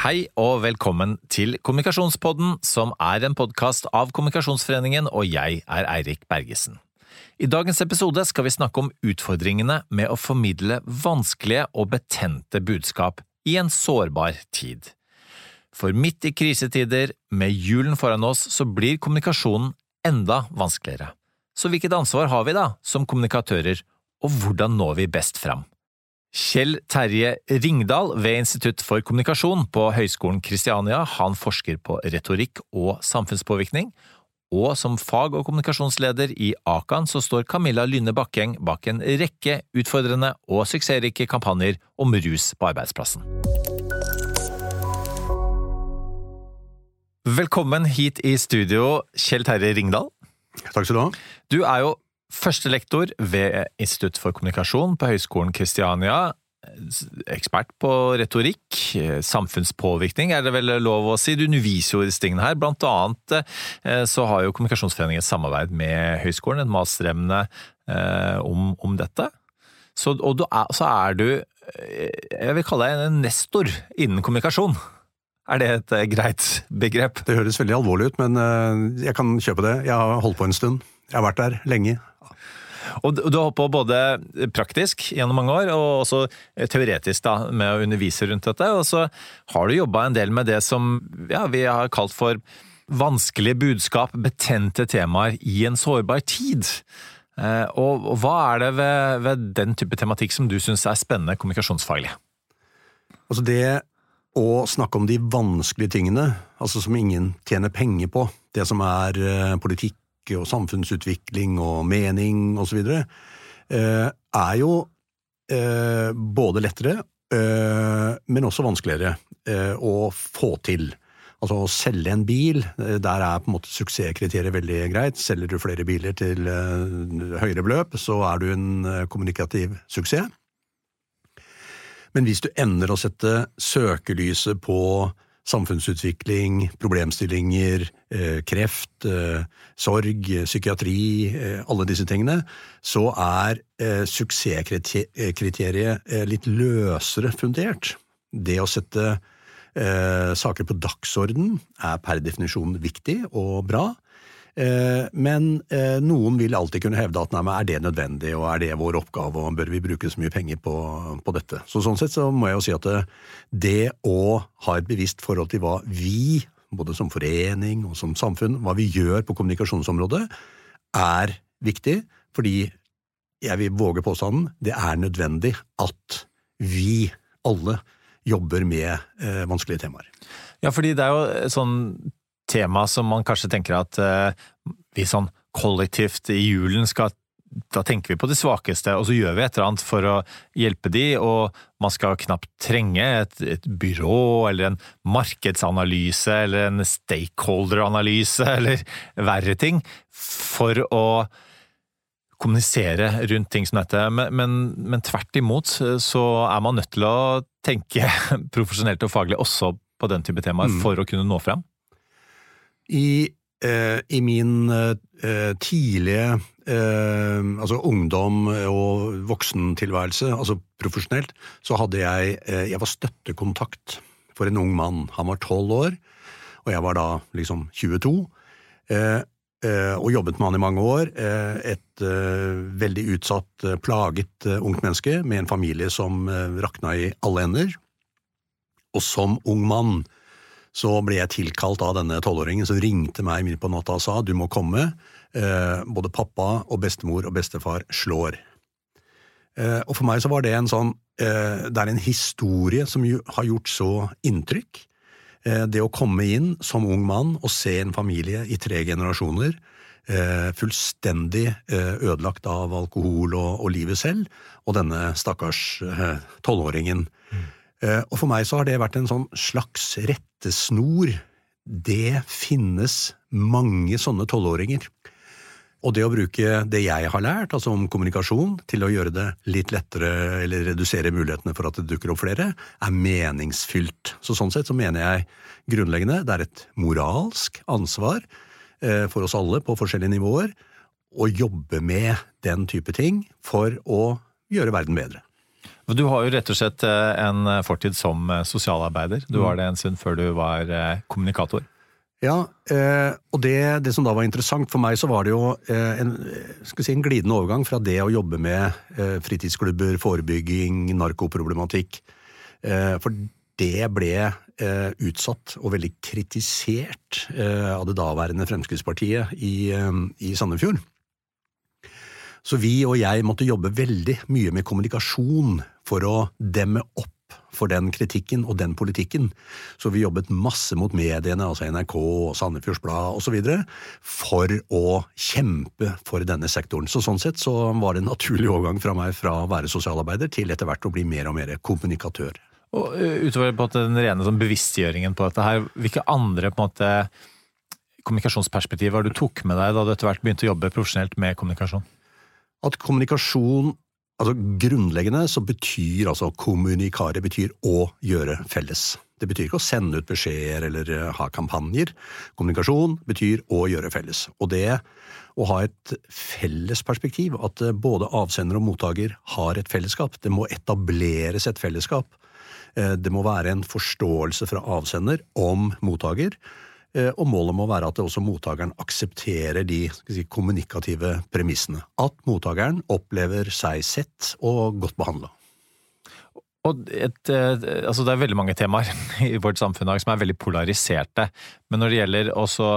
Hei og velkommen til Kommunikasjonspodden, som er en podkast av Kommunikasjonsforeningen, og jeg er Eirik Bergesen. I dagens episode skal vi snakke om utfordringene med å formidle vanskelige og betente budskap i en sårbar tid. For midt i krisetider, med julen foran oss, så blir kommunikasjonen enda vanskeligere. Så hvilket ansvar har vi da, som kommunikatører, og hvordan når vi best fram? Kjell Terje Ringdal ved Institutt for kommunikasjon på Høgskolen Kristiania, han forsker på retorikk og samfunnspåvirkning, og som fag- og kommunikasjonsleder i Akan så står Camilla Lynne Bakkeng bak en rekke utfordrende og suksessrike kampanjer om rus på arbeidsplassen. Velkommen hit i studio, Kjell Terje Ringdal. Takk skal du ha. Du er jo førstelektor ved Institutt for kommunikasjon på Høgskolen Kristiania. Ekspert på retorikk, samfunnspåvirkning er det vel lov å si. Du underviser jo disse tingene her. Blant annet eh, så har jo Kommunikasjonsforeningen et samarbeid med høyskolen, et masteremne eh, om, om dette. Så, og er, så er du, eh, jeg vil kalle deg en nestor innen kommunikasjon. Er det et greit begrep? Det høres veldig alvorlig ut, men jeg kan kjøpe det. Jeg har holdt på en stund. Jeg har vært der lenge. Og du har holdt på både praktisk gjennom mange år, og også teoretisk da, med å undervise rundt dette. Og så har du jobba en del med det som ja, vi har kalt for vanskelige budskap, betente temaer i en sårbar tid. Eh, og hva er det ved, ved den type tematikk som du syns er spennende kommunikasjonsfaglig? Altså det å snakke om de vanskelige tingene, altså som ingen tjener penger på, det som er eh, politikk og samfunnsutvikling og mening osv., eh, er jo eh, både lettere, eh, men også vanskeligere å få til. Altså å selge en bil, der er på en måte suksesskriteriet veldig greit. Selger du flere biler til høyere beløp, så er du en kommunikativ suksess. Men hvis du ender å sette søkelyset på samfunnsutvikling, problemstillinger, eh, kreft, eh, sorg, psykiatri, eh, alle disse tingene, så er suksesskriteriet litt løsere fundert. Det å sette saker på dagsorden er per definisjon viktig og bra. Eh, men eh, noen vil alltid kunne hevde at nei, men er det nødvendig, og er det vår oppgave, og bør vi bruke så mye penger på, på dette? Så Sånn sett så må jeg jo si at det, det å ha et bevisst forhold til hva vi, både som forening og som samfunn, hva vi gjør på kommunikasjonsområdet, er viktig, fordi jeg vil våge påstanden det er nødvendig at vi alle jobber med eh, vanskelige temaer. Ja, fordi det er jo sånn tema som man kanskje tenker at uh, vi sånn kollektivt i julen skal da tenker vi på de svakeste, og så gjør vi et eller annet for å hjelpe de, og man skal knapt trenge et, et byrå eller en markedsanalyse eller en stakeholder-analyse eller verre ting for å kommunisere rundt ting som dette, men, men, men tvert imot så er man nødt til å tenke profesjonelt og faglig også på den type temaer mm. for å kunne nå frem. I, eh, i min eh, tidlige eh, altså ungdom og voksentilværelse, altså profesjonelt, så hadde jeg eh, Jeg var støttekontakt for en ung mann. Han var tolv år, og jeg var da liksom 22. Eh, eh, og jobbet med han i mange år. Et veldig utsatt, plaget ungt menneske med en familie som rakna i alle ender. Og som ung mann så ble jeg tilkalt av denne tolvåringen som ringte meg midt på natta og sa du må komme, eh, både pappa og bestemor og bestefar slår. Eh, og for meg så var det en sånn eh, Det er en historie som har gjort så inntrykk. Eh, det å komme inn som ung mann og se en familie i tre generasjoner eh, fullstendig eh, ødelagt av alkohol og, og, livet selv, og denne stakkars tolvåringen. Mm. Og for meg så har det vært en sånn slags rettesnor, det finnes mange sånne tolvåringer. Og det å bruke det jeg har lært, altså om kommunikasjon, til å gjøre det litt lettere eller redusere mulighetene for at det dukker opp flere, er meningsfylt. Så sånn sett så mener jeg grunnleggende det er et moralsk ansvar eh, for oss alle på forskjellige nivåer å jobbe med den type ting for å gjøre verden bedre. Du har jo rett og slett en fortid som sosialarbeider. Du var det en stund før du var kommunikator. Ja, og det, det, som da var interessant for meg, så var det jo en, si, en glidende overgang fra det å jobbe med fritidsklubber, forebygging, narkoproblematikk. For det ble eh, utsatt og veldig kritisert eh, av det daværende Fremskrittspartiet i, eh, i, Sandefjord. Så vi og jeg måtte jobbe veldig mye med kommunikasjon for å demme opp for den kritikken og den politikken. Så vi jobbet masse mot mediene, altså NRK og Sandefjords Blad osv., for å kjempe for denne sektoren. Så sånn sett så var det en naturlig overgang fra meg fra å være sosialarbeider til etter hvert å bli mer og mer kommunikatør. Og eh, Utover på den rene sånn bevisstgjøringen på dette her, hvilke andre på en måte kommunikasjonsperspektiver du tok med deg da du etter hvert begynte å jobbe profesjonelt med kommunikasjon? At kommunikasjon altså Grunnleggende så betyr altså kommunikare betyr å gjøre felles. Det betyr ikke å sende ut beskjeder eller eh, ha kampanjer. Kommunikasjon betyr å gjøre felles. Og det å ha et felles perspektiv, at eh, både avsender og mottaker har et fellesskap, det må etableres et fellesskap, Eh, det må være en forståelse fra avsender om mottaker, og målet må være at også mottakeren aksepterer de si, kommunikative premissene. At mottakeren opplever seg sett og godt behandla. Et, eh, altså det er veldig mange temaer i vårt samfunn som er veldig polariserte, men når det gjelder også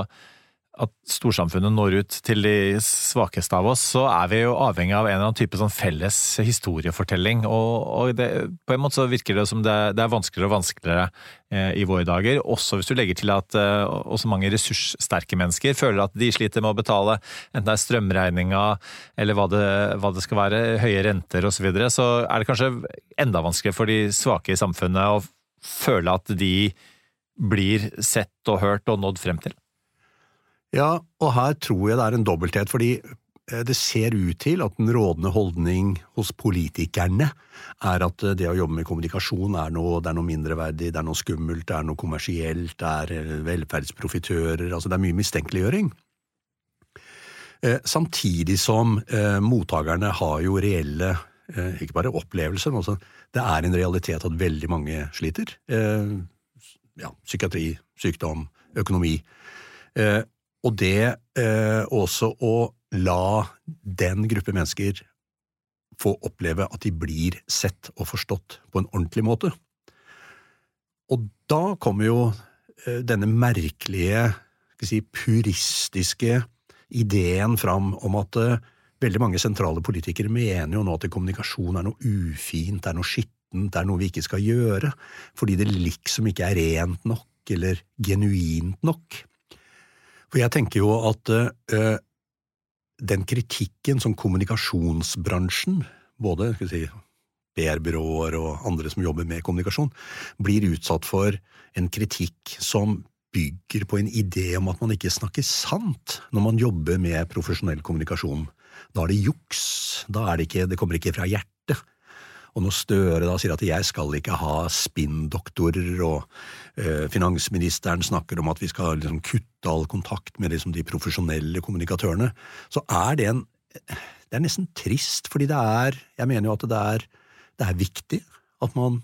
at storsamfunnet når ut til de svakeste av oss, så er vi jo avhengig av en eller annen type sånn felles historiefortelling. Og, og det, på en måte så virker det som det, det er vanskeligere og vanskeligere eh, i våre dager. Også hvis du legger til at eh, også mange ressurssterke mennesker føler at de sliter med å betale enten det er strømregninga eller hva det, hva det skal være, høye renter osv. Så, videre, så er det kanskje enda vanskeligere for de svake i samfunnet å føle at de blir sett og hørt og nådd frem til. Ja, og her tror jeg det er en dobbelthet, fordi eh, det ser ut til at den rådende holdning hos politikerne er at eh, det å jobbe med kommunikasjon er noe, er noe mindreverdig, det er noe skummelt, det er noe kommersielt, det er eh, velferdsprofitører, altså det er mye mistenkeliggjøring. Samtidig som mottakerne har jo reelle, ikke bare opplevelser, men også det er en realitet at veldig mange sliter. Ja, psykiatri, sykdom, økonomi. Og det eh, også å la den gruppe mennesker få oppleve at de blir sett og forstått på en ordentlig måte. Og da kommer jo eh, denne merkelige, si, puristiske ideen fram om at eh, veldig mange sentrale politikere mener jo nå at kommunikasjon er noe ufint, det er noe skittent, det er noe vi ikke skal gjøre, fordi det liksom ikke er rent nok eller genuint nok. For jeg tenker jo at uh, den kritikken som kommunikasjonsbransjen, både si, PR-byråer og andre som jobber med kommunikasjon, blir utsatt for en kritikk som bygger på en idé om at man ikke snakker sant når man jobber med profesjonell kommunikasjon. Da er det juks, da er det ikke, det kommer ikke fra hjertet. Og når Støre da sier at jeg skal ikke ha spinndoktorer, og eh, finansministeren snakker om at vi skal liksom, kutte all kontakt med liksom, de profesjonelle kommunikatørene, så er det en Det er nesten trist, fordi det er Jeg mener jo at det er, det er viktig at man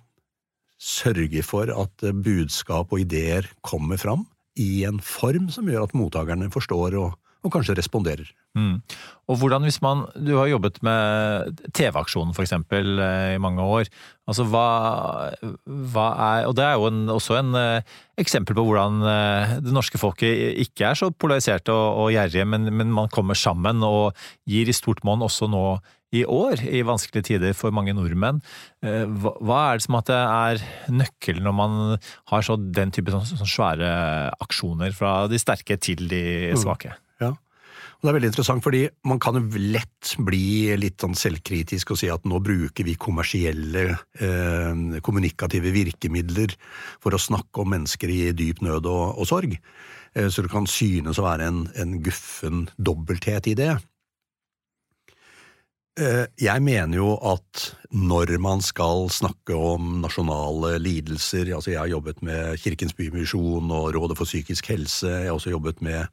sørger for at budskap og ideer kommer fram i en form som gjør at mottakerne forstår og, og kanskje responderer. Mm. Og hvordan hvis man Du har jobbet med TV-aksjonen eksempel eh, i mange år. Altså hva, hva er Og det er jo en, også en uh, eksempel på hvordan uh, det norske folket ikke er så polariserte og, og gjerrige, men, men, man kommer sammen og gir i stort monn også nå i år, i vanskelige tider for mange nordmenn. Hva, hva, er det som at det er nøkkelen når man har så den type sånn, sånn svære aksjoner fra de sterke til de mm. svake? Mm. Og det er veldig interessant, fordi man kan lett bli litt sånn selvkritisk og si at nå bruker vi kommersielle, eh, kommunikative virkemidler for å snakke om mennesker i dyp nød og, og sorg. Eh, så det kan synes å være en, en guffen dobbelthet i det. Eh, jeg mener jo at når man skal snakke om nasjonale lidelser altså Jeg har jobbet med Kirkens Bymisjon og Rådet for psykisk helse. Jeg har også jobbet med,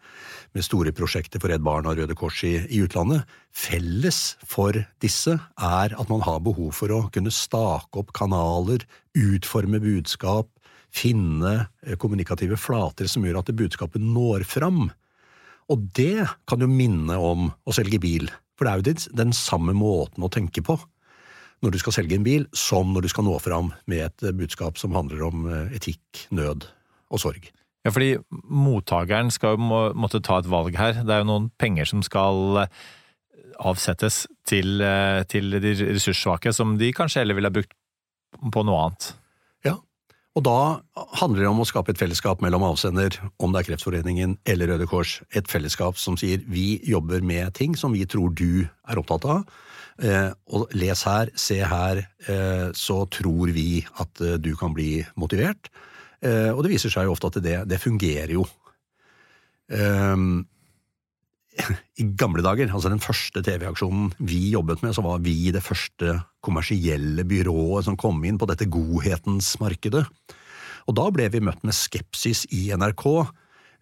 med store prosjekter for Redd Barna og Røde Kors i, i, utlandet. Felles for disse er at man har behov for å kunne stake opp kanaler, utforme budskap, finne eh, kommunikative flater som gjør at budskapet når fram. Og det kan jo minne om å selge bil. For det er jo den samme måten å tenke på når du skal selge en bil, som når du skal nå fram med et eh, budskap som handler om eh, etikk, nød og sorg. Ja, fordi mottakeren skal jo må, måtte ta et valg her. Det er jo noen penger som skal eh, avsettes til, til de ressurssvake, som de kanskje heller ville ha brukt på noe annet. Og da handler det om å skape et fellesskap mellom avsender, om det er Kreftforeningen eller Røde Kors, et fellesskap som sier vi jobber med ting som vi tror du er opptatt av, eh, og les her, se her, eh, så tror vi at eh, du kan bli motivert. Eh, og det viser seg jo ofte at det, det fungerer jo. Um, i gamle dager, altså den første TV-aksjonen vi jobbet med, så var vi det første kommersielle byrået som kom inn på dette godhetens markedet. Og da ble vi møtt med skepsis i NRK,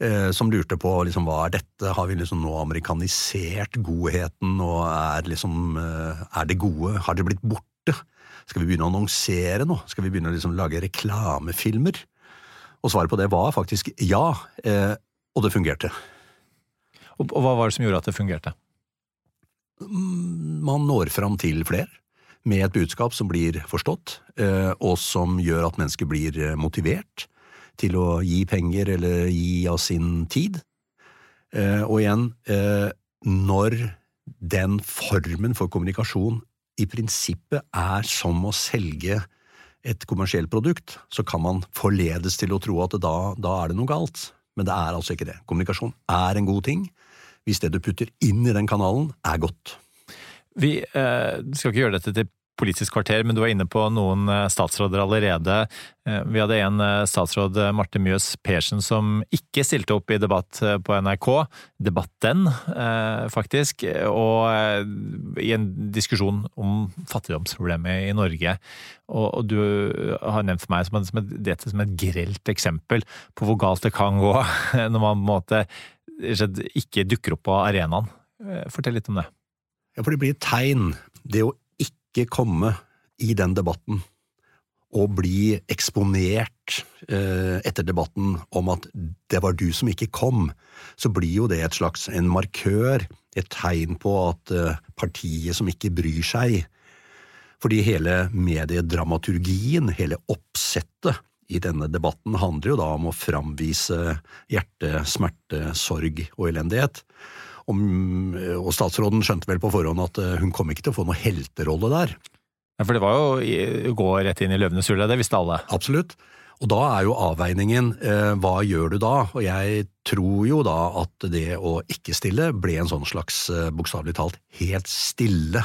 eh, som lurte på liksom, hva er dette, har vi liksom nå amerikanisert godheten, og er liksom eh, er det gode, har det blitt borte? Skal vi begynne å annonsere nå? Skal vi begynne å liksom lage reklamefilmer? Og svaret på det var faktisk ja, eh, og det fungerte. Og, og hva var det som gjorde at det fungerte? Mm, man når fram til flere med et budskap som blir forstått, eh, og som gjør at mennesker blir eh, motivert til å gi penger eller gi av sin tid. Eh, og igjen, når den formen for kommunikasjon i prinsippet er som å selge et kommersielt produkt, så kan man forledes til å tro at da, da er det noe galt. Men det er altså ikke det. Kommunikasjon er en god ting hvis det du putter inn i den kanalen, er godt. Vi eh, skal ikke gjøre dette til Politisk kvarter, men du var inne på noen eh, statsråder allerede. Eh, vi hadde en eh, statsråd, Marte Mjøs Persen, som ikke stilte opp i debatt på NRK. Debatten, faktisk. Og i en diskusjon om fattigdomsproblemet i Norge. Og du har nevnt for meg som dette som et grelt eksempel på hvor galt det kan gå når man på en måte ikke dukker opp på arenaen. Eh, fortell litt om det. Ja, for det blir et tegn, det å ikke komme i den debatten og bli eksponert eh, etter debatten om at det var du som ikke kom, så blir jo det et slags en markør, et tegn på at eh, partiet som ikke bryr seg, fordi hele mediedramaturgien, hele oppsettet i denne debatten handler jo da om å framvise hjerte, smerte, sorg og elendighet. og statsråden skjønte vel på forhånd at eh, hun kom ikke til å få noe helterolle der. Ja, For det var jo å gå rett inn i løvenes hule, det visste alle. Absolutt. Og da er jo avveiningen eh, hva gjør du da? Og jeg tror jo da at det å ikke stille ble en sånn slags, eh, bokstavelig talt, helt stille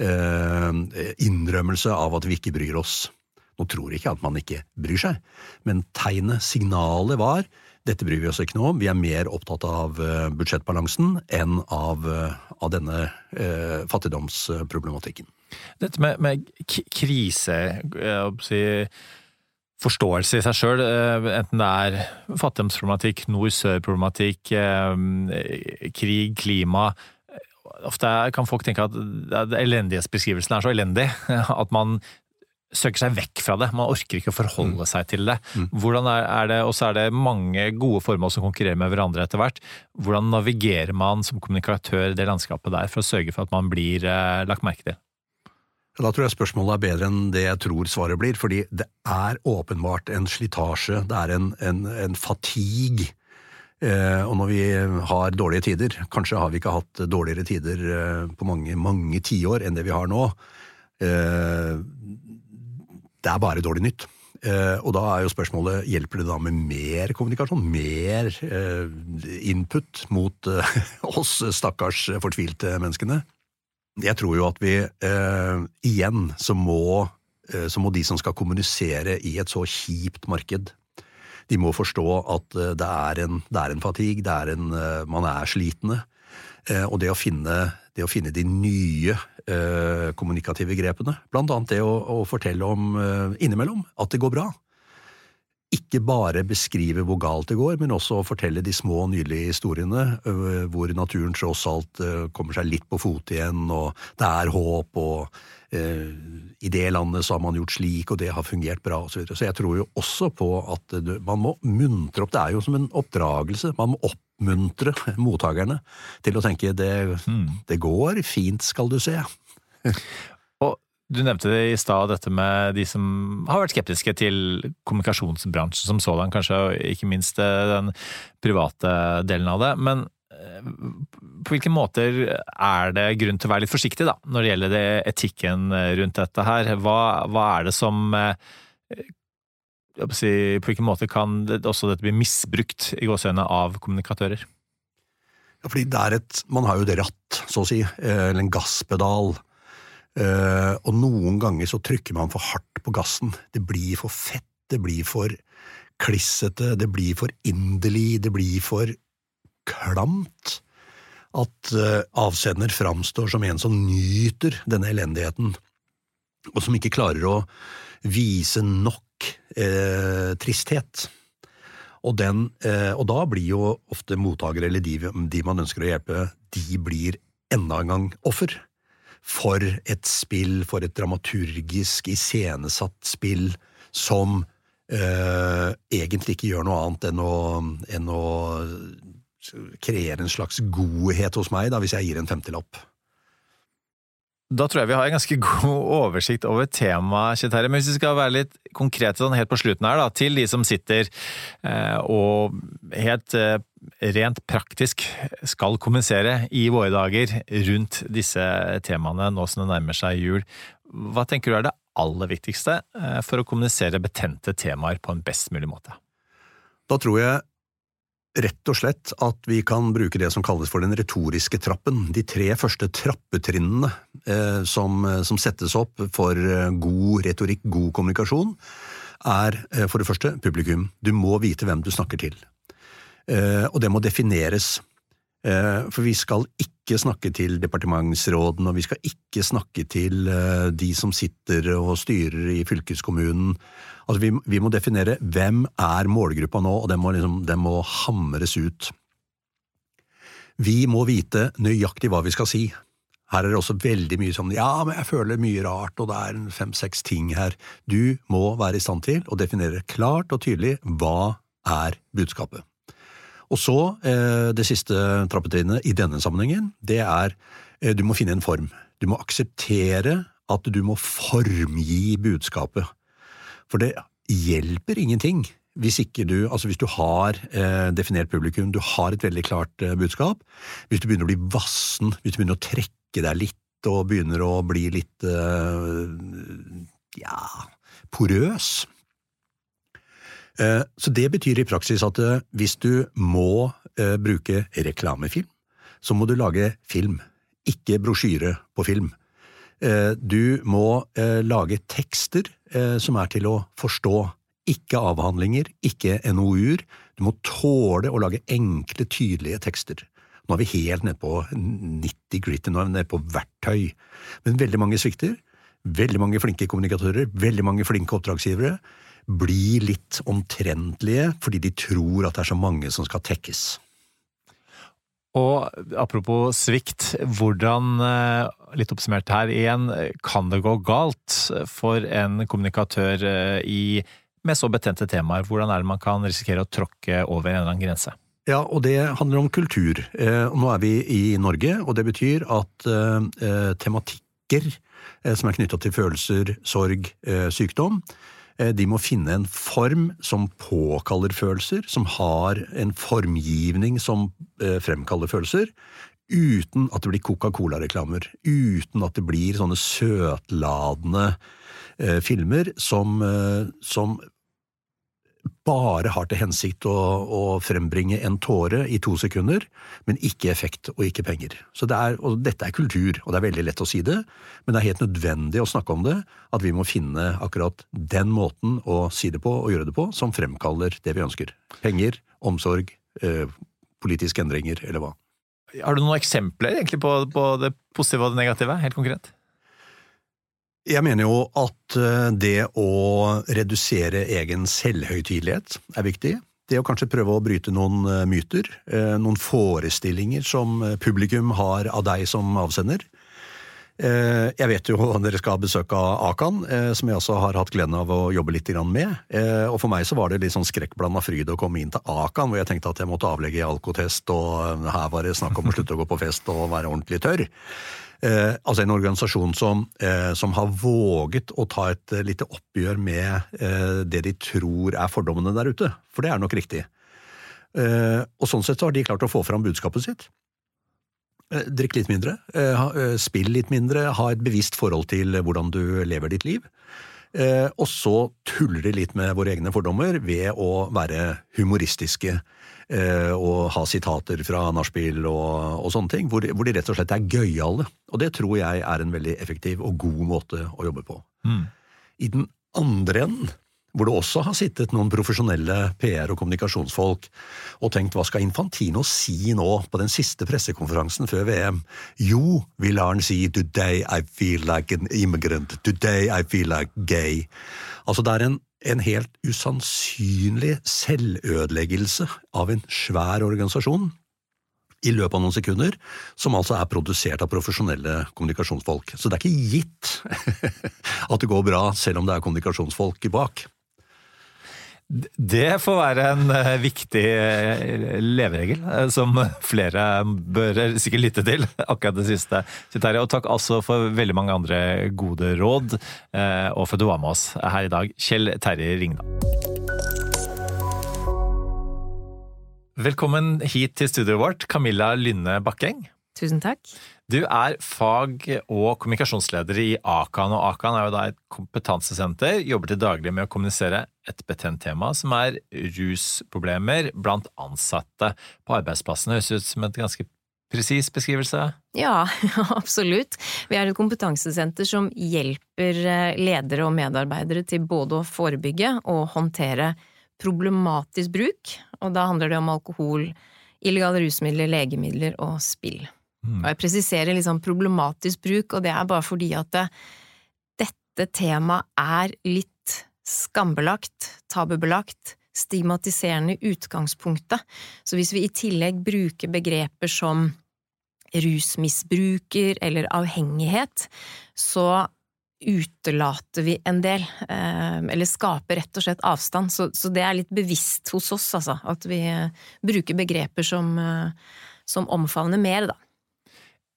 eh, innrømmelse av at vi ikke bryr oss. Nå tror jeg ikke at man ikke bryr seg, men tegnet, signalet var dette bryr vi oss ikke noe om, vi er mer opptatt av eh, budsjettbalansen enn av, eh, av denne eh, fattigdomsproblematikken. Dette med, med krise, si, forståelse i seg sjøl, eh, enten det er fattigdomsproblematikk, nord-sør-problematikk, krig, klima Ofte kan folk tenke at elendighetsbeskrivelsen er så elendig at man søker seg vekk fra det. Man orker ikke å forholde mm. seg til det. Mm. Hvordan er, er det, Og så er det mange gode formål som konkurrerer med hverandre etter hvert. Hvordan navigerer man som kommunikatør det landskapet der for å sørge for at man blir eh, lagt merke til? Da tror jeg spørsmålet er bedre enn det jeg tror svaret blir, fordi det er åpenbart en slitasje, det er en, en, en fatigue. Eh, og når vi har dårlige tider, kanskje har vi ikke hatt dårligere tider eh, på mange, mange tiår enn det vi har nå, eh, det er bare dårlig nytt. Uh, og da er jo spørsmålet hjelper det da med mer kommunikasjon, mer uh, input mot uh, oss stakkars fortvilte menneskene? Jeg tror jo at vi igjen så må, så må de som skal kommunisere i et så kjipt marked, de må forstå at det er en, det er en fatigue, det er en, man er slitne. og det å finne, det å finne de nye eh, kommunikative grepene. Blant annet det å, å fortelle om eh, innimellom at det går bra. Ikke bare beskrive hvor galt det går, men også fortelle de små, nydelige historiene øh, hvor naturen tross alt øh, kommer seg litt på fote igjen, og det er håp, og eh, i det landet så har man gjort slik, og det har fungert bra, osv. Så, videre. så jeg tror jo også på at man må muntre opp. Det er jo som en oppdragelse. Man må oppmuntre mottakerne til å tenke det, mm. det går fint, skal du se. og Du nevnte det i stad, dette med de som har vært skeptiske til kommunikasjonsbransjen som sådan, kanskje, og ikke minst eh, den private delen av det. Men eh, på hvilke måter er det grunn til å være litt forsiktig da, når det gjelder det etikken rundt dette her? Hva, hva er det som eh, si, På hvilken måte kan det, også dette bli misbrukt i gåsehudene av kommunikatører? Ja, fordi det er et, Man har jo det ratt, så å si, eller en gasspedal Uh, og noen ganger så trykker man for hardt på gassen. Det blir for fett, det blir for klissete, det blir for inderlig, det blir for klamt. At uh, avsender framstår som en som nyter denne elendigheten, og som ikke klarer å vise nok uh, tristhet. Og, den, og, da blir jo ofte mottakere, eller de, de man ønsker å hjelpe, de blir enda en gang offer for et spill, for et dramaturgisk iscenesatt spill som eh, egentlig ikke gjør noe annet enn å, enn å kreere en slags godhet hos meg, da, hvis jeg gir en femtilapp. Da tror jeg vi har en ganske god oversikt over temaet, Kjeterre. Men hvis vi skal være litt konkrete sånn helt på slutten her, da, til de som sitter eh, og helt eh, rent praktisk skal kommunisere i våre dager rundt disse temaene nå som det nærmer seg jul. Hva tenker du er det aller viktigste eh, for å kommunisere betente temaer på en best mulig måte? Da tror jeg rett og slett at vi kan bruke det som kalles for den retoriske trappen. De tre første trappetrinnene eh, som, eh, som, settes opp for eh, god retorikk, god kommunikasjon, er eh, for det første publikum. Du må vite hvem du snakker til. Eh, og det må defineres. Eh, for vi skal ikke snakke til departementsråden, og vi skal ikke snakke til de som sitter og styrer i fylkeskommunen Altså, vi, må definere hvem er målgruppa nå, og den må, liksom, den må hamres ut. Vi må vite nøyaktig hva vi skal si. Her er det også veldig mye sånn ja, men jeg føler mye rart, og det er fem–seks ting her. Du må være i stand til å definere klart og tydelig hva er budskapet. Og så, eh, det siste trappetrinnet i denne sammenhengen, det er eh, du må finne en form. Du må akseptere at du må formgi budskapet. For det hjelper ingenting hvis ikke du, altså hvis du har eh, definert publikum, du har et veldig klart budskap, hvis du begynner å bli vassen, hvis du begynner å trekke deg litt og begynner å bli litt ja, porøs. Eh, så det betyr i praksis at eh, hvis du må eh, bruke reklamefilm, så må du lage film, ikke brosjyre på film. Du må lage tekster som er til å forstå, ikke avhandlinger, ikke NOU-er. Du må tåle å lage enkle, tydelige tekster. Nå er vi helt nede på 90 gritty, nå er vi nede på verktøy. Men veldig mange svikter. Veldig mange flinke kommunikatører, veldig mange flinke oppdragsgivere blir litt omtrentlige fordi de tror at det er så mange som skal tekkes. Og apropos svikt, hvordan, eh, litt oppsummert her igjen, kan det gå galt for en kommunikatør eh, i, med så betente temaer? Hvordan er det man kan risikere å tråkke over en eller annen grense? Ja, og det handler om kultur. Eh, nå er vi i Norge, og det betyr at tematikker som er knytta til følelser, sorg, sykdom, de må finne en form som påkaller følelser, som har en formgivning som eh, fremkaller følelser, uten at det blir Coca-Cola-reklamer, uten at det blir sånne søtladende eh, filmer som, som bare har til hensikt å, å, frembringe en tåre i to sekunder, men ikke effekt og ikke penger. Så det er, og Dette er kultur, og det er veldig lett å si det, men det er helt nødvendig å snakke om det, at vi må finne akkurat den måten å si det på og gjøre det på som fremkaller det vi ønsker. Penger, omsorg, eh, politiske endringer, eller hva. Har du noen eksempler egentlig på, på det positive og det negative, helt konkret? Jeg mener jo at eh, det å redusere egen selvhøytidelighet er viktig. Det å kanskje prøve å bryte noen eh, myter, eh, noen forestillinger som publikum har av deg som avsender. Jeg vet jo at dere skal ha besøk av Akan, som jeg også har hatt gleden av å jobbe litt med. Og for meg så var det litt sånn skrekkblanda fryd å komme inn til Akan, hvor jeg tenkte at jeg måtte avlegge alkotest, og her var det snakk om å slutte å gå på fest og være ordentlig tørr. Eh, altså en organisasjon som, eh, som, har våget å ta et eh, lite oppgjør med eh, det de tror er fordommene der ute, for det er nok riktig. Eh, og sånn sett så har de klart å få fram budskapet sitt. Eh, drikk litt mindre, spill litt mindre, ha et bevisst forhold til hvordan du lever ditt liv. og så tuller de litt med våre egne fordommer ved å være humoristiske og ha sitater fra nachspiel og, og, sånne ting, hvor, hvor, de rett og slett er gøyale. Og det tror jeg er en veldig effektiv og god måte å jobbe på. Mm. I den andre enden, hvor det også har sittet noen profesjonelle PR- og kommunikasjonsfolk og tenkt hva skal Infantino si nå på den siste pressekonferansen før VM? Jo, vi lar han si today I feel like an immigrant, today I feel like gay. Altså det er en en helt usannsynlig selvødeleggelse av en svær organisasjon i løpet av noen sekunder, som altså er produsert av profesjonelle kommunikasjonsfolk. Så det er ikke gitt at det går bra selv om det er kommunikasjonsfolk bak. Det får være en eh, viktig eh, leveregel eh, som flere bør sikkert lytte til, akkurat det siste. Og takk altså for veldig mange andre gode råd, og for at du var med oss her i dag, Kjell Terje Ringdal. Velkommen hit til studioet vårt, Camilla Lynne Bakkeng. Tusen takk. Du er fag- og kommunikasjonsleder i Akan, og Akan er jo da et kompetansesenter. Jobber til daglig med å kommunisere et betent tema, som er rusproblemer blant ansatte på arbeidsplassen. Høres ut som et ganske presis beskrivelse? Ja, absolutt. Vi er et kompetansesenter som hjelper eh, ledere og medarbeidere til både å forebygge og håndtere problematisk bruk, og da handler det om alkohol, illegale rusmidler, legemidler og spill. Mm. Og jeg presiserer liksom problematisk bruk, og det er bare fordi at det, dette temaet er litt skambelagt, tabubelagt, stigmatiserende utgangspunktet. Så hvis vi i tillegg bruker begreper som rusmisbruker eller avhengighet, så utelater vi en del, eh, eller skaper rett og slett avstand. Så, så, det er litt bevisst hos oss, altså, at vi bruker begreper som, eh, som omfavner mer, da.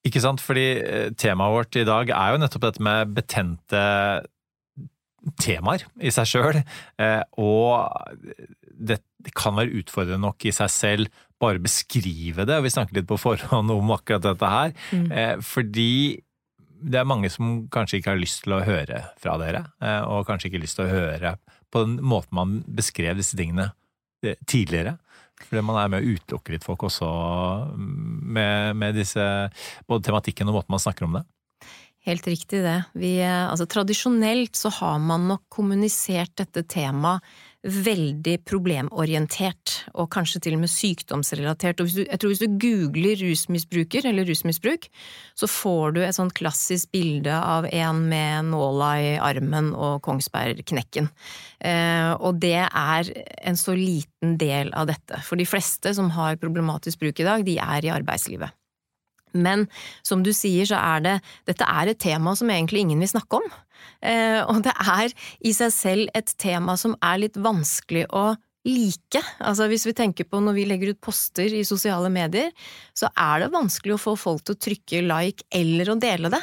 Ikke sant, fordi eh, temaet vårt i dag er jo nettopp dette med betente temaer i seg sjøl, eh, og det kan være utfordrende nok i seg selv bare beskrive det, vi snakket litt på forhånd om akkurat dette her, mm. Eh, fordi det er mange som kanskje ikke har lyst til å høre fra dere, og kanskje ikke har lyst til å høre på den måten man beskrev disse tingene tidligere. Fordi man er med å utelukke litt folk også med, med disse Både tematikken og måten man snakker om det. Helt riktig det. Vi, altså, tradisjonelt så har man nok kommunisert dette temaet veldig problemorientert, og kanskje til og med sykdomsrelatert. Og du, jeg tror hvis du googler rusmisbruker, eller rusmisbruk, så får du et sånt klassisk bilde av en med nåla i armen og Kongsbergknekken. Eh, og det er en så liten del av dette. For de fleste som har problematisk bruk i dag, de er i arbeidslivet. Men som du sier, så er det Dette er et tema som egentlig ingen vil snakke om. Eh, og det er i seg selv et tema som er litt vanskelig å like. Altså hvis vi tenker på når vi legger ut poster i sosiale medier, så er det vanskelig å få folk til å trykke like eller å dele det,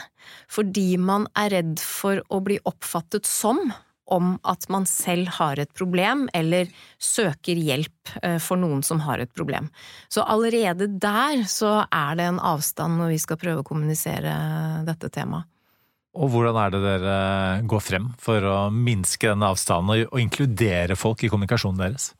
fordi man er redd for å bli oppfattet som om at man selv har et problem, eller søker hjelp eh, for noen som har et problem. Så allerede der så er det en avstand når vi skal prøve å kommunisere dette temaet. Og hvordan er det dere går frem for å minske denne avstanden og, inkludere folk i kommunikasjonen deres?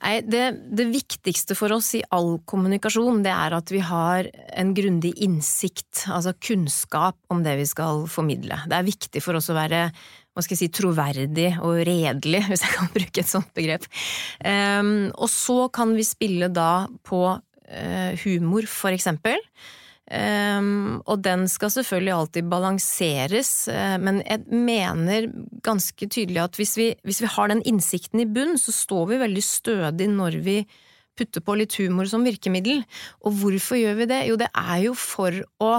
Nei, det, det, viktigste for oss i all kommunikasjon, det er at vi har en grundig innsikt, altså kunnskap om det vi skal formidle. Det er viktig for oss å være hva skal jeg si, troverdig og redelig, hvis jeg kan bruke et sånt begrep. Um, og så kan vi spille da på uh, humor, for eksempel. Um, og den skal selvfølgelig alltid balanseres, uh, men jeg mener ganske tydelig at hvis vi, hvis vi, har den innsikten i bunn, så står vi veldig stødig når vi putter på litt humor som virkemiddel. Og hvorfor gjør vi det? Jo, det er jo for å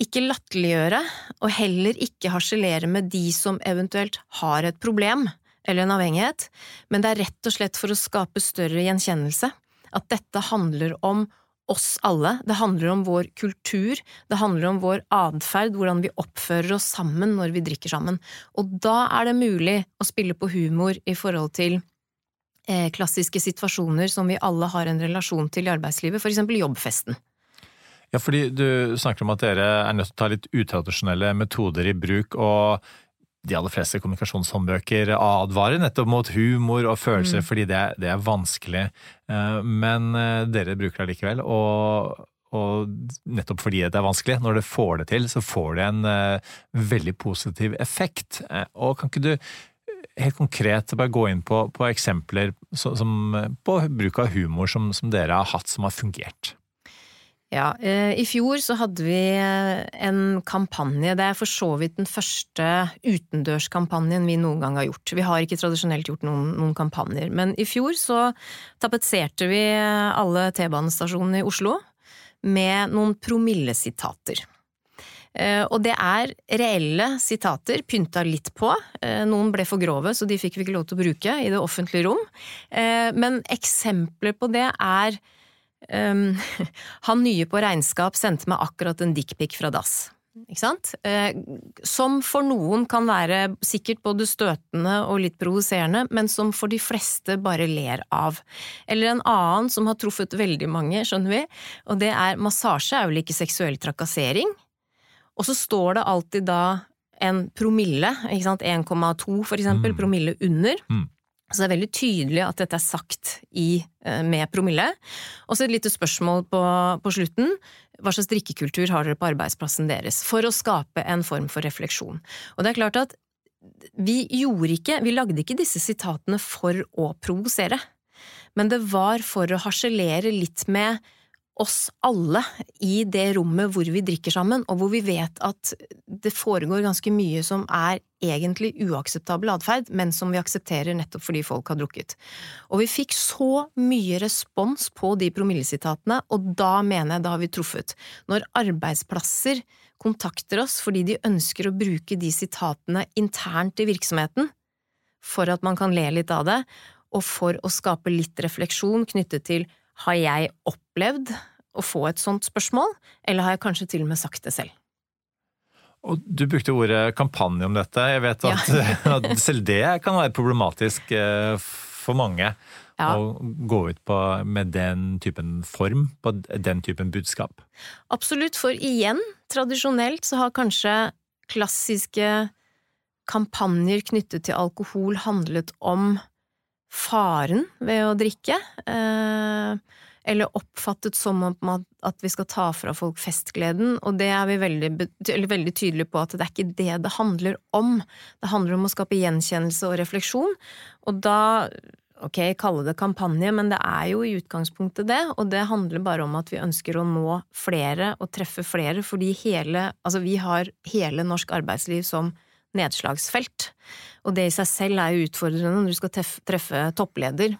ikke latterliggjøre, og heller ikke harselere med de som eventuelt har et problem eller en avhengighet, men det er rett og slett for å skape større gjenkjennelse. At dette handler om oss alle, det handler om vår kultur, det handler om vår atferd, hvordan vi oppfører oss sammen når vi drikker sammen. Og da er det mulig å spille på humor i forhold til eh, klassiske situasjoner som vi alle har en relasjon til i arbeidslivet, for eksempel jobbfesten. Ja, fordi du snakker om at dere er nødt til å ta litt utradisjonelle metoder i bruk, og de aller fleste kommunikasjonshåndbøker advarer nettopp mot humor og følelser, mm. fordi det det er, vanskelig. Eh, men eh, dere bruker det likevel, og, og, nettopp fordi det er vanskelig, når dere får det til, så får det en uh, veldig positiv effekt. Og kan ikke du helt konkret bare gå inn på, på eksempler som, på bruk av humor som, som dere har hatt som har fungert? Ja, eh, i fjor så hadde vi eh, en kampanje. Det er for så vidt den første utendørskampanjen vi noen gang har gjort. Vi har ikke tradisjonelt gjort noen, noen kampanjer, men i fjor så tapetserte vi alle T-banestasjonene i Oslo med noen promillesitater. Eh, og det er reelle sitater, pynta litt på. Noen ble for grove, så de fikk vi ikke lov til å bruke i det offentlige rom. Men eksempler på det er Um, han nye på regnskap sendte meg akkurat en dickpic fra dass. Ikke sant? Uh, som for noen kan være sikkert både støtende og litt provoserende, men som for de fleste bare ler av. Eller en annen som har truffet veldig mange, skjønner vi, og det er massasje er vel ikke seksuell trakassering? Og så står det alltid da en promille, ikke sant, 1,2 for eksempel, mm. promille under. Mm. Så det er veldig tydelig at dette er sagt i, eh, med promille. Og så et lite spørsmål på, på, slutten. Hva slags drikkekultur har dere på arbeidsplassen deres? For å skape en form for refleksjon. Og det er klart at vi gjorde ikke, vi lagde ikke disse sitatene for å provosere. Men det var for å harselere litt med oss alle i det rommet hvor vi drikker sammen, og hvor vi vet at det foregår ganske mye som er egentlig uakseptabel atferd, men som vi aksepterer nettopp fordi folk har drukket. Og vi fikk så mye respons på de promillesitatene, og da mener jeg da har vi truffet. Når arbeidsplasser kontakter oss fordi de ønsker å bruke de sitatene internt i virksomheten, for at man kan le litt av det, og for å skape litt refleksjon knyttet til har jeg opplevd å få et sånt spørsmål, eller har jeg kanskje til og med sagt det selv? Og Du brukte ordet kampanje om dette. Jeg vet at, ja. at selv det kan være problematisk eh, for mange. Ja. Å gå ut på, med den typen form, på den typen budskap. Absolutt, for igjen, tradisjonelt så har kanskje klassiske kampanjer knyttet til alkohol handlet om faren ved å drikke. Eh, eller oppfattet som at vi skal ta fra folk festgleden, og det er vi veldig, veldig tydelige på at det er ikke det det handler om. Det handler om å skape gjenkjennelse og refleksjon, og da ok, kalle det kampanje, men det er jo i utgangspunktet det, og det handler bare om at vi ønsker å nå flere og treffe flere, fordi hele, altså vi har hele norsk arbeidsliv som nedslagsfelt, og det i seg selv er jo utfordrende når du skal treffe toppleder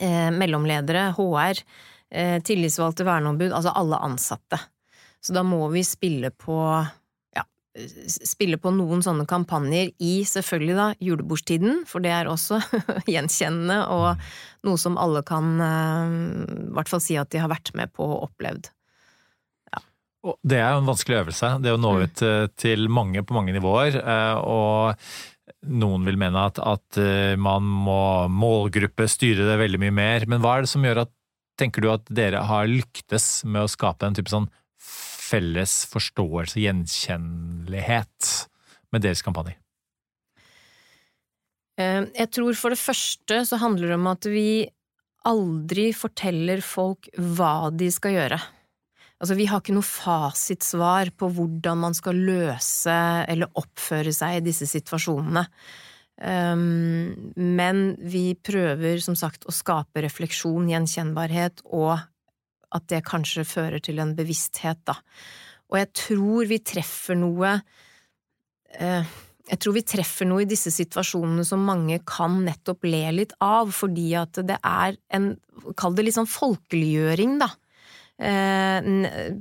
eh, mellomledere, HR, eh, tillitsvalgte verneombud, altså alle ansatte. Så da må vi spille på ja, spille på noen sånne kampanjer i selvfølgelig da julebordstiden, for det er også gjenkjennende og noe som alle kan eh, i hvert fall si at de har vært med på og opplevd. Ja. Det er jo en vanskelig øvelse, det å nå mm. ut eh, til mange på mange nivåer. Eh, og noen vil mene at, at eh, man må målgruppestyre det veldig mye mer, men hva er det som gjør at Tenker du at dere har lyktes med å skape en type sånn felles forståelse, gjenkjennelighet, med deres kampanje? Eh, jeg tror for det første så handler det om at vi aldri forteller folk hva de skal gjøre. Altså, vi har ikke noe fasitsvar på hvordan man skal løse eller oppføre seg i disse situasjonene. Um, men vi prøver som sagt å skape refleksjon, gjenkjennbarhet og at det kanskje fører til en bevissthet, da. Og jeg tror vi treffer noe uh, Jeg tror vi treffer noe i disse situasjonene som mange kan nettopp le litt av, fordi at det er en Kall det litt sånn folkeliggjøring, da. Eh,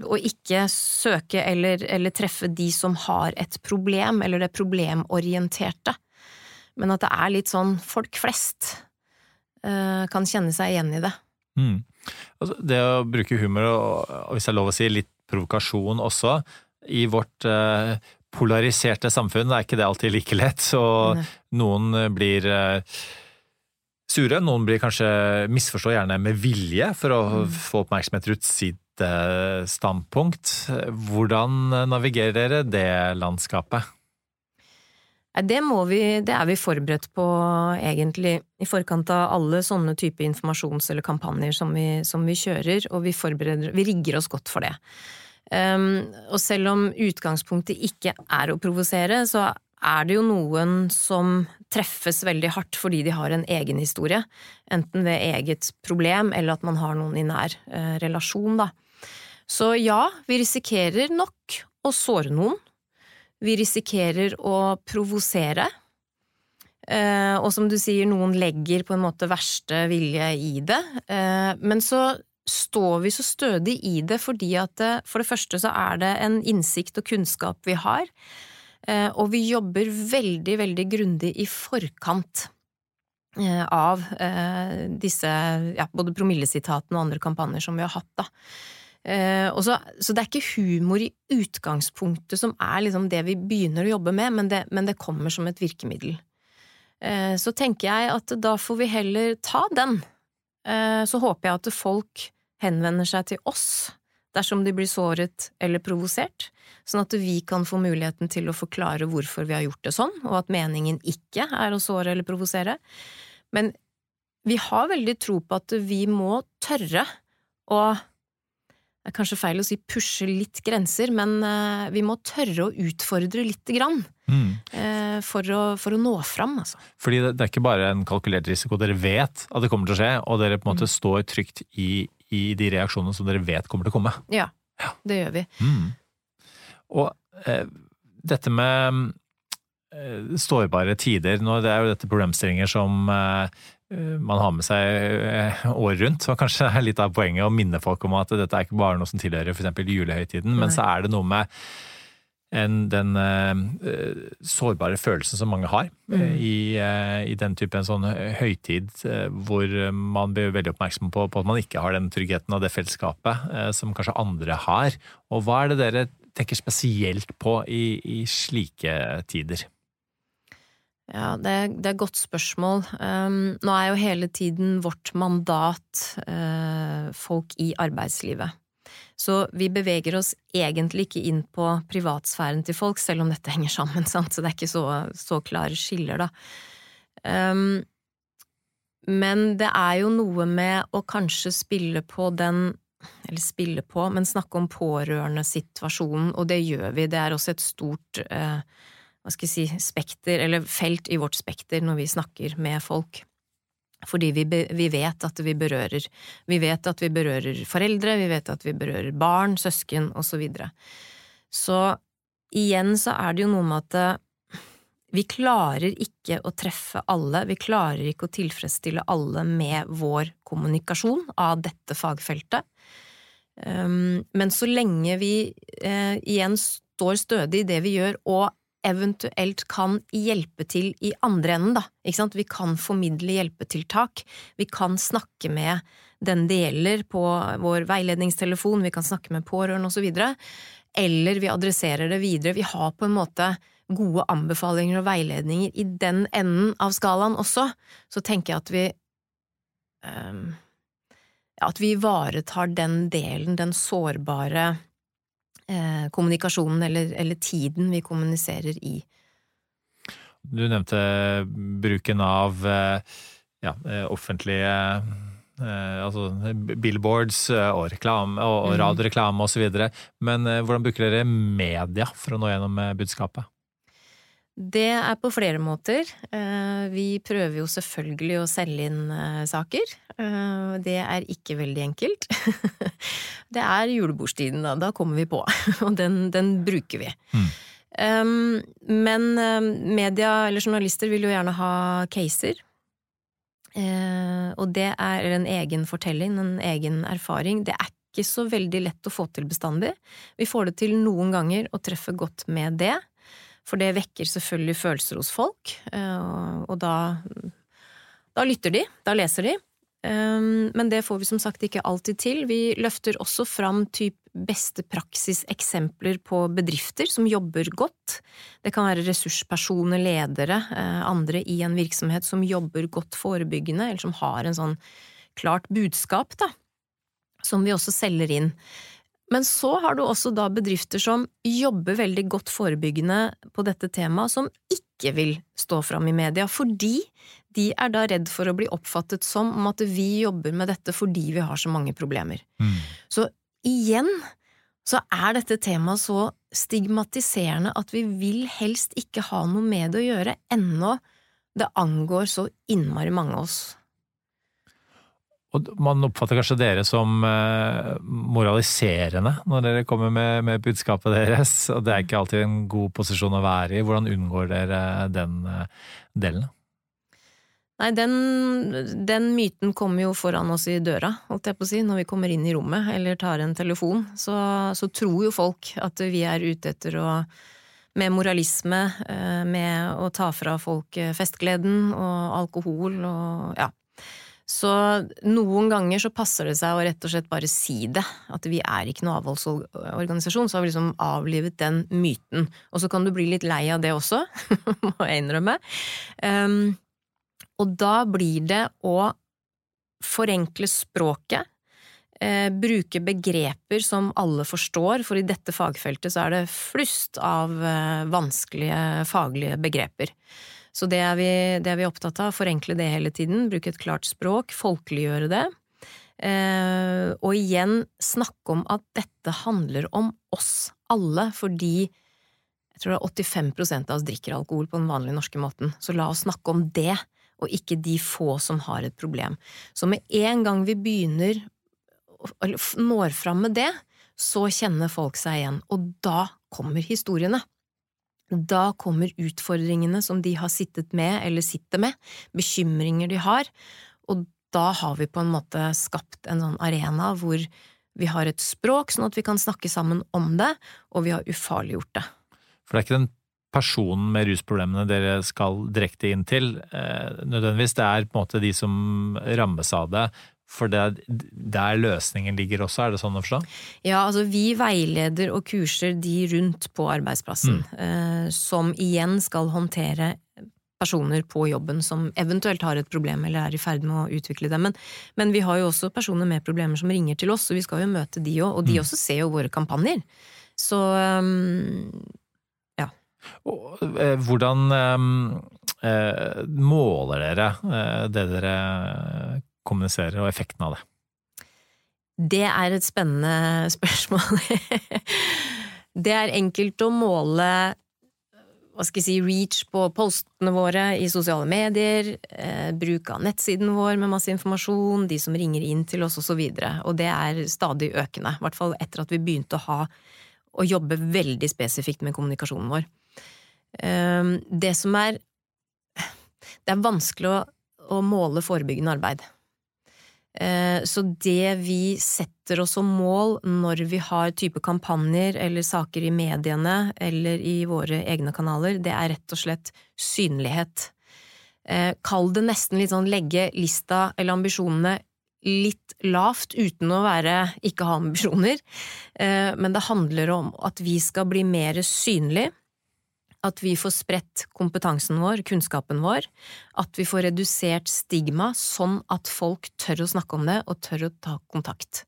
og ikke søke eller, eller treffe de som har et problem, eller det problemorienterte. Men at det er litt sånn folk flest eh, kan kjenne seg igjen i det. Mm. Altså, det å bruke humor, og hvis det er lov å si litt provokasjon også, i vårt eh, polariserte samfunn er ikke det alltid like lett. Så Nei. noen blir eh, sure, noen blir kanskje misforstår gjerne med vilje for å mm. få oppmerksomhet rundt sitt eh, standpunkt. Hvordan navigerer dere det landskapet? Det, vi, det er vi forberedt på, egentlig, i forkant av alle sånne type informasjons- eller kampanjer som vi, som vi kjører, og vi, vi, rigger oss godt for det. Um, og selv om utgangspunktet ikke er å provosere, så er det jo noen som treffes veldig hardt fordi de har en egen historie, enten ved eget problem eller at man har noen i nær eh, relasjon, da. Så ja, vi risikerer nok å såre noen, vi risikerer å provosere. Eh, og som du sier, noen legger på en måte verste vilje i det. Eh, men så står vi så stødig i det fordi at eh, for det første så er det en innsikt og kunnskap vi har, og vi jobber veldig, veldig grundig i forkant av disse ja, både promillesitatene og andre kampanjer som vi har hatt, da. Eh, så, så, det er ikke humor i utgangspunktet som er liksom det vi begynner å jobbe med, men det, men det kommer som et virkemiddel. Eh, så tenker jeg at da får vi heller ta den. Eh, så håper jeg at folk henvender seg til oss dersom de blir såret eller provosert, sånn at vi kan få muligheten til å forklare hvorfor vi har gjort det sånn, og at meningen ikke er å såre eller provosere. Men vi har veldig tro på at vi må tørre å det er kanskje feil å si pushe litt grenser, men uh, vi må tørre å utfordre lite grann. Mm. Uh, for, å, for, å, nå fram, altså. Fordi det, det, er ikke bare en kalkulert risiko, dere vet at det kommer til å skje, og dere på en måte mm. står trygt i, i, de reaksjonene som dere vet kommer til å komme. Ja, ja. det gjør vi. Mm. Og eh, dette med sårbare tider, nå, det er jo dette problemstillinger som eh, Eh, man har med seg eh, året rundt. Og kanskje er litt av poenget å minne folk om at dette er ikke bare noe som tilhører f.eks. julehøytiden, Nei. men så er det noe med en, den uh, sårbare følelsen som mange har mm. i, uh, i, den type en sånn høytid, uh, hvor man blir veldig oppmerksom på, på, at man ikke har den tryggheten og det fellesskapet som kanskje andre har. Og hva er det dere tenker spesielt på i, i slike tider? Ja, det, det er et godt spørsmål. Um, nå er jo hele tiden vårt mandat folk i arbeidslivet. Så vi beveger oss egentlig ikke inn på privatsfæren til folk, selv om dette henger sammen, sant? så det er ikke så, så klare skiller, da. Um, men det er jo noe med å kanskje spille på den eller spille på, men snakke om pårørendesituasjonen, og det gjør vi. Det er også et stort uh, hva skal jeg si, spekter, eller felt i vårt spekter når vi snakker med folk. Fordi vi, vi, vet at vi berører. Vi vet at vi berører foreldre, vi vet at vi berører barn, søsken, og så videre. Så igjen så er det jo noe med at eh, vi klarer ikke å treffe alle, vi klarer ikke å tilfredsstille alle med vår kommunikasjon av dette fagfeltet. Um, men så lenge vi eh, igjen står stødig i det vi gjør, og eventuelt kan hjelpe til i andre enden, da. Ikke sant? Vi kan formidle hjelpetiltak. Vi kan snakke med den det gjelder på vår veiledningstelefon, vi kan snakke med pårørende osv. Eller vi adresserer det videre. Vi har på en måte gode anbefalinger og veiledninger i den enden av skalaen også. Så tenker jeg at vi um, At vi ivaretar den delen, den sårbare eh, kommunikasjonen eller, eller, tiden vi kommuniserer i. Du nevnte bruken av eh, ja, eh, offentlige eh, altså billboards eh, og reklame og, og mm. radioreklame osv. Men hvordan bruker dere media for å nå gjennom budskapet? Det er på flere måter. Eh, vi prøver jo selvfølgelig å selge inn eh, saker. Eh, det er ikke veldig enkelt. Det er julebordstiden, da. Da kommer vi på. Og den, den bruker vi. Mm. Men media eller journalister vil jo gjerne ha caser. Og det er en egen fortelling, en egen erfaring. Det er ikke så veldig lett å få til bestandig. Vi får det til noen ganger å treffe godt med det. For det vekker selvfølgelig følelser hos folk, eh, og da, da lytter de, da leser de. Eh, men det får vi som sagt ikke alltid til. Vi løfter også fram typ beste praksiseksempler på bedrifter som jobber godt. Det kan være ressurspersoner, ledere, eh, andre i en virksomhet som jobber godt forebyggende, eller som har en sånn klart budskap, da, som vi også selger inn. Men så har du også da bedrifter som jobber veldig godt forebyggende på dette temaet, som ikke vil stå fram i media, fordi de er da redd for å bli oppfattet som om at vi jobber med dette fordi vi har så mange problemer. Mm. Så igjen så er dette temaet så stigmatiserende at vi vil helst ikke ha noe med det å gjøre, ennå det angår så innmari mange av oss. Og man oppfatter kanskje dere som eh, moraliserende når dere kommer med, med, budskapet deres, og det er ikke alltid en god posisjon å være i. Hvordan unngår dere den eh, delen? Nei, den, den, myten kommer jo foran oss i døra, holdt jeg på å si, når vi kommer inn i rommet eller tar en telefon. Så, så tror jo folk at vi er ute etter å med moralisme, eh, med å ta fra folk festgleden og alkohol og ja. Så noen ganger så passer det seg å rett og slett bare si det, at vi er ikke noen avholdsorganisasjon, så har vi liksom avlivet den myten. Og så kan du bli litt lei av det også, må jeg innrømme. Um, og da blir det å forenkle språket, eh, bruke begreper som alle forstår, for i dette fagfeltet så er det flust av eh, vanskelige faglige begreper. Så det er, vi, det er vi opptatt av, forenkle det hele tiden, bruke et klart språk, folkeliggjøre det. Eh, og igjen snakke om at dette handler om oss alle, fordi jeg tror det er 85% av oss drikker alkohol på den vanlige norske måten, så la oss snakke om det, og ikke de få som har et problem. Så med en gang vi begynner, eller når fram med det, så kjenner folk seg igjen, og da kommer historiene. Da kommer utfordringene som de har sittet med eller sitter med, bekymringer de har, og da har vi på en måte skapt en sånn arena hvor vi har et språk sånn at vi kan snakke sammen om det, og vi har ufarliggjort det. For det er ikke den personen med rusproblemene dere skal direkte inn til, eh, nødvendigvis. Det er på en måte de som rammes av det, for det er der løsningen ligger også, er det sånn å forstå? Ja, altså vi veileder og kurser de rundt på arbeidsplassen, mm. eh, som igjen skal håndtere personer på jobben som eventuelt har et problem eller er i ferd med å utvikle det. Men, men vi har jo også personer med problemer som ringer til oss, og vi skal jo møte de òg, og de mm. også ser jo våre kampanjer. Så um, ja. Eh, hvordan eh, måler dere eh, det dere kommuniserer, og effekten av det? Det er et spennende spørsmål. det er enkelt å måle hva skal jeg si, reach på postene våre i sosiale medier, eh, bruk av nettsiden vår med masse informasjon, de som ringer inn til oss osv. Og, så og det er stadig økende, i hvert fall etter at vi begynte å ha å jobbe veldig spesifikt med kommunikasjonen vår. Eh, det som er Det er vanskelig å, å måle forebyggende arbeid. Eh, så det vi setter oss som mål når vi har type kampanjer eller saker i mediene eller i våre egne kanaler, det er rett og slett synlighet. Eh, kall det nesten litt sånn legge lista eller ambisjonene litt lavt uten å være ikke ha ambisjoner, eh, men det handler om at vi skal bli mer synlige at vi får spredt kompetansen vår, kunnskapen vår, at vi får redusert stigma, sånn at folk tør å snakke om det og tør å ta kontakt.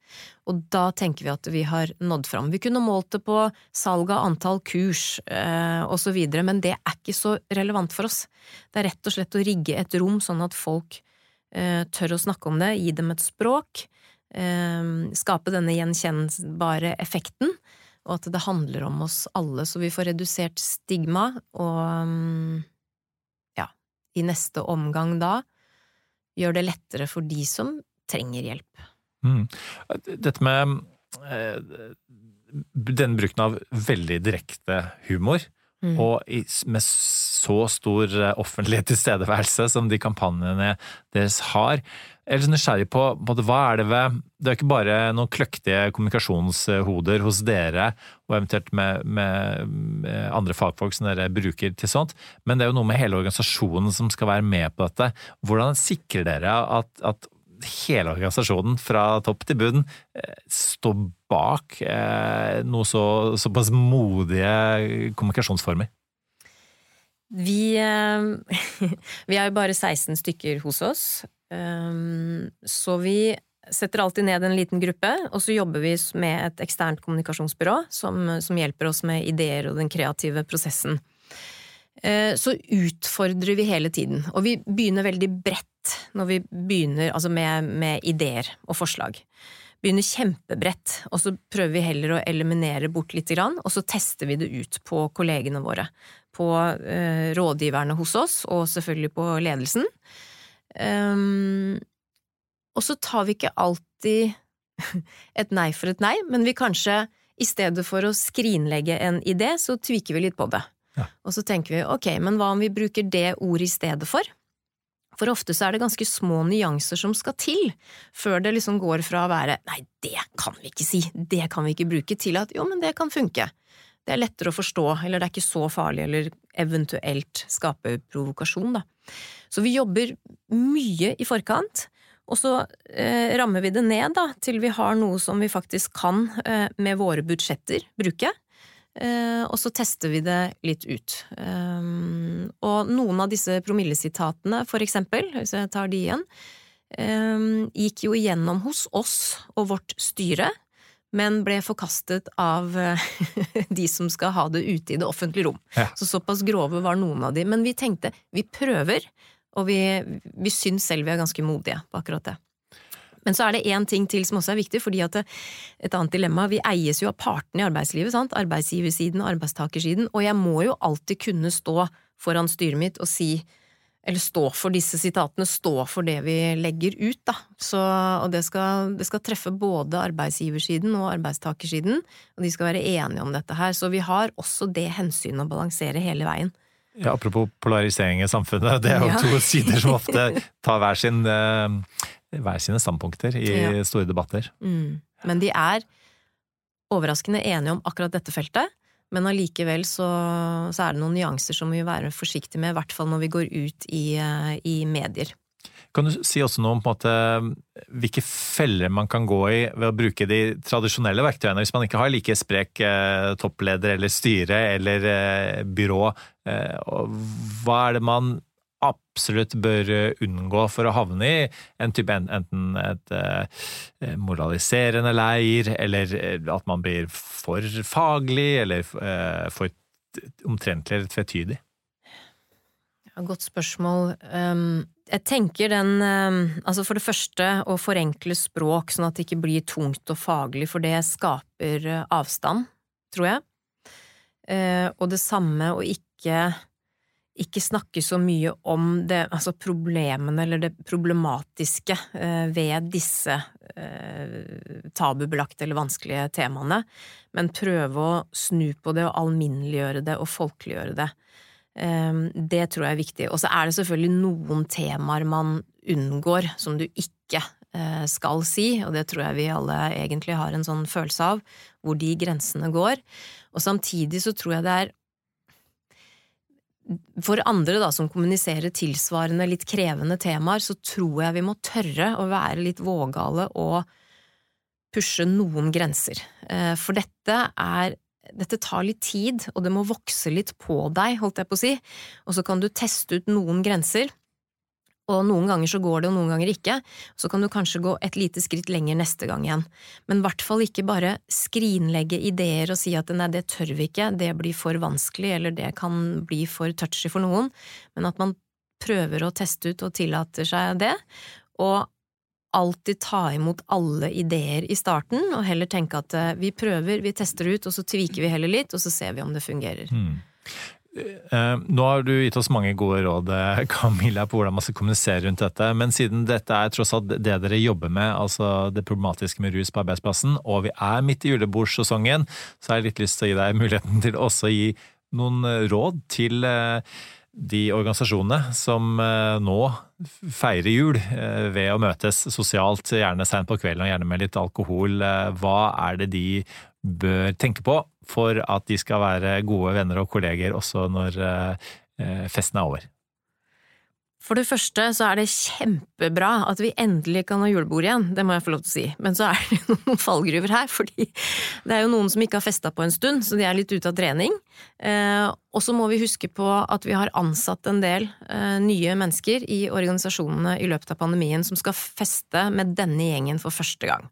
Og da tenker vi at vi har nådd fram. Vi kunne målt det på salg av antall kurs eh, videre, men det er ikke så relevant for oss. Det er rett og slett å rigge et rom sånn at folk eh, tør å snakke om det, gi dem et språk, eh, skape denne gjenkjennbare effekten og at det handler om oss alle, så vi får redusert stigma, og mm, ja, i neste omgang da gjør det lettere for de som trenger hjelp. Mm. Dette med eh, den bruken av veldig direkte humor, mm. og med så stor offentlig tilstedeværelse som de kampanjene deres har, jeg er litt nysgjerrig på, på hva er det ved Det er ikke bare noen kløktige kommunikasjonshoder hos dere, og eventuelt med, med, andre fagfolk som dere bruker til sånt, men det er jo noe med hele organisasjonen som skal være med på dette. Hvordan sikrer dere at, at hele organisasjonen fra topp til bunn eh, står bak eh, noe så, såpass modige kommunikasjonsformer? Vi, eh, vi er jo bare 16 stykker hos oss, så vi setter alltid ned en liten gruppe, og så jobber vi med et eksternt kommunikasjonsbyrå som, som hjelper oss med ideer og den kreative prosessen. Eh, så utfordrer vi hele tiden, og vi begynner veldig bredt når vi begynner altså med, med ideer og forslag. Begynner kjempebredt, og så prøver vi heller å eliminere bort lite grann, og så tester vi det ut på kollegene våre. På eh, rådgiverne hos oss, og selvfølgelig på ledelsen. Um, og så tar vi ikke alltid et nei for et nei, men vi kanskje i stedet for å skrinlegge en idé, så tviker vi litt på det. Ja. Og så tenker vi ok, men hva om vi bruker det ordet i stedet for? For ofte så er det ganske små nyanser som skal til før det liksom går fra å være nei, det kan vi ikke si, det kan vi ikke bruke, til at jo, men det kan funke. Det er lettere å forstå, eller det er ikke så farlig, eller eventuelt skape provokasjon, da. Så vi jobber mye i forkant, og så eh, rammer vi det ned da, til vi har noe som vi faktisk kan eh, med våre budsjetter bruke. Eh, og så tester vi det litt ut. Eh, og noen av disse promillesitatene, for eksempel, hvis jeg tar de igjen, eh, gikk jo igjennom hos oss og vårt styre men ble forkastet av eh, de som skal ha det ute i det offentlige rom. Ja. Så såpass grove var noen av de. Men vi tenkte vi prøver, og vi, vi syns selv vi er ganske modige på akkurat det. Men så er det én ting til som også er viktig, fordi at et annet dilemma Vi eies jo av partene i arbeidslivet, sant? arbeidsgiversiden og arbeidstakersiden, og jeg må jo alltid kunne stå foran styret mitt og si eller stå for disse sitatene, stå for det vi legger ut, da. Så, og det skal, det skal, treffe både arbeidsgiversiden og arbeidstakersiden, og de skal være enige om dette her. Så vi har også det hensynet å balansere hele veien. Ja, apropos polarisering i samfunnet, det er jo ja. to sider som ofte tar hver, sin, eh, hver sine standpunkter i ja. store debatter. Mm. Men de er overraskende enige om akkurat dette feltet. Men allikevel så, så, er det noen nyanser som vi vil være forsiktige med, i hvert fall når vi går ut i, eh, i medier. Kan du si også noe om måte, hvilke feller man kan gå i ved å bruke de tradisjonelle verktøyene, hvis man ikke har like sprek eh, toppleder eller styre eller eh, byrå? Hva er det man absolutt bør eh, unngå for å havne i en type enten et eh, moraliserende leir, eller eh, at man blir for faglig, eller for omtrentlig eller tvetydig? Ja, godt spørsmål. Um, jeg tenker den um, Altså for det første å forenkle språk sånn at det ikke blir tungt og faglig, for det skaper avstand, tror jeg. Og det samme å ikke ikke snakke så mye om det, altså problemene eller det problematiske eh, ved disse eh, tabubelagte eller vanskelige temaene, men prøve å snu på det og alminneliggjøre det og folkeliggjøre det. Eh, det tror jeg er viktig. Og så er det selvfølgelig noen temaer man unngår, som du ikke skal si, og det tror jeg vi alle egentlig har en sånn følelse av, hvor de grensene går. Og samtidig så tror jeg det er for andre da, som kommuniserer tilsvarende litt krevende temaer, så tror jeg vi må tørre å være litt vågale og pushe noen grenser. Eh, for dette er dette tar litt tid, og det må vokse litt på deg, holdt jeg på å si, og så kan du teste ut noen grenser, og noen ganger så går det, og noen ganger ikke. Så kan du kanskje gå et lite skritt lenger neste gang igjen. Men i hvert fall ikke bare skrinlegge ideer og si at nei, det tør vi ikke, det blir for vanskelig, eller det kan bli for touchy for noen, men at man prøver å teste ut og tillater seg det. Og alltid ta imot alle ideer i starten, og heller tenke at eh, vi prøver, vi tester ut, og så tviker vi heller litt, og så ser vi om det fungerer. Mm. Eh, nå har du gitt oss mange gode råd, eh, Camilla, på hvordan man skal kommunisere rundt dette. Men siden dette er tross alt det dere jobber med, altså det problematiske med rus på arbeidsplassen, og vi er midt i julebordsesongen, så har jeg litt lyst til å gi deg muligheten til også å gi noen råd til de organisasjonene som nå feirer jul ved å møtes sosialt, gjerne seint på kvelden og gjerne med litt alkohol. Hva er det de bør tenke på for at de skal være gode venner og kolleger også når eh, festen er over? For det første så er det kjempebra at vi endelig kan ha julebord igjen, det må jeg få lov til å si. Men så er det noen fallgruver her, fordi det er jo noen som ikke har festa på en stund, så de er litt ute av trening. Eh, og så må vi huske på at vi har ansatt en del eh, nye mennesker i organisasjonene i løpet av pandemien som skal feste med denne gjengen for første gang.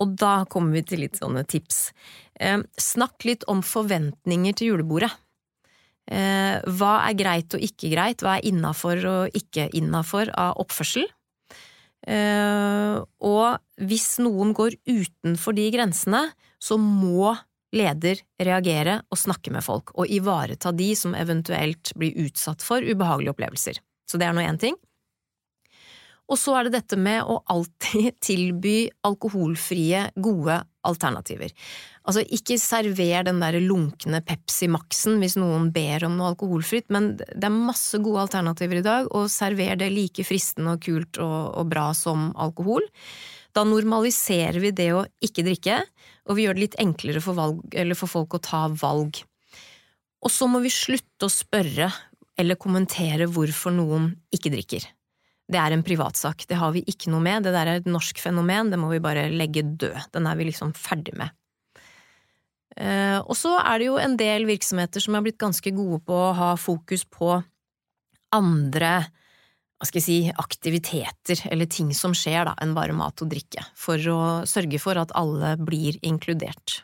Og da kommer vi til litt sånne tips. Snakk litt om forventninger til julebordet. Eh, hva er greit og ikke greit, hva er innafor og ikke innafor av oppførsel? Eh, og hvis noen går utenfor de grensene, så må leder reagere og snakke med folk, og ivareta de som eventuelt blir utsatt for ubehagelige opplevelser. Så det er nå én ting. Og så er det dette med å alltid tilby alkoholfrie, gode alternativer. Altså, ikke server den der lunkne Pepsi Max-en hvis noen ber om noe alkoholfritt, men det er masse gode alternativer i dag, og server det like fristende og kult og, og bra som alkohol. Da normaliserer vi det å ikke drikke, og vi gjør det litt enklere for, valg, for folk å ta valg. Og så må vi slutte å spørre eller kommentere hvorfor noen ikke drikker. Det er en privatsak, det har vi ikke noe med, det der er et norsk fenomen, det må vi bare legge død, den er vi liksom ferdig med. Eh, og så er det jo en del virksomheter som er blitt ganske gode på å ha fokus på andre hva skal jeg si, aktiviteter eller ting som skjer da, enn bare mat og drikke, for å sørge for at alle blir inkludert.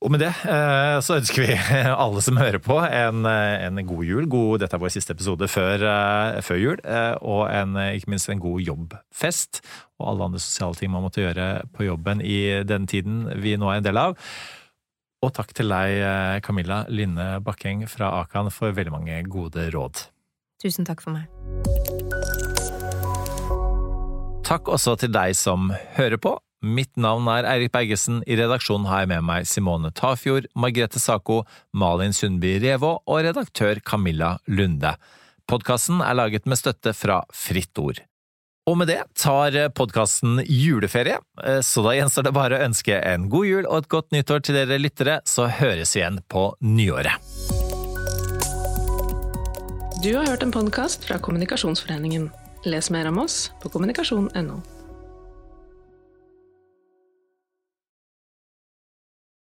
Og med det eh, så ønsker vi alle som hører på, en, eh, en god jul. God, dette er vår siste episode før, eh, før jul. Og en, ikke minst en god jobbfest. Og alle andre sosiale ting man måtte gjøre på jobben i den tiden vi nå er en del av. Og takk til deg, Camilla Lynne Bakkeng fra Akan, for veldig mange gode råd. Tusen takk for meg. Takk også til deg som hører på. Mitt navn er Eirik Bergesen. I redaksjonen har jeg med meg Simone Tafjord, Margrethe Sako, Malin Sundby Revå og redaktør Camilla Lunde. Podkasten er laget med støtte fra Fritt Ord. Og med det tar podkasten juleferie, eh, så da gjenstår det bare å ønske en god jul og et godt nyttår til dere lyttere, så høres vi igjen på nyåret. Du har hørt en podkast fra Kommunikasjonsforeningen. Les mer om oss på kommunikasjon.no.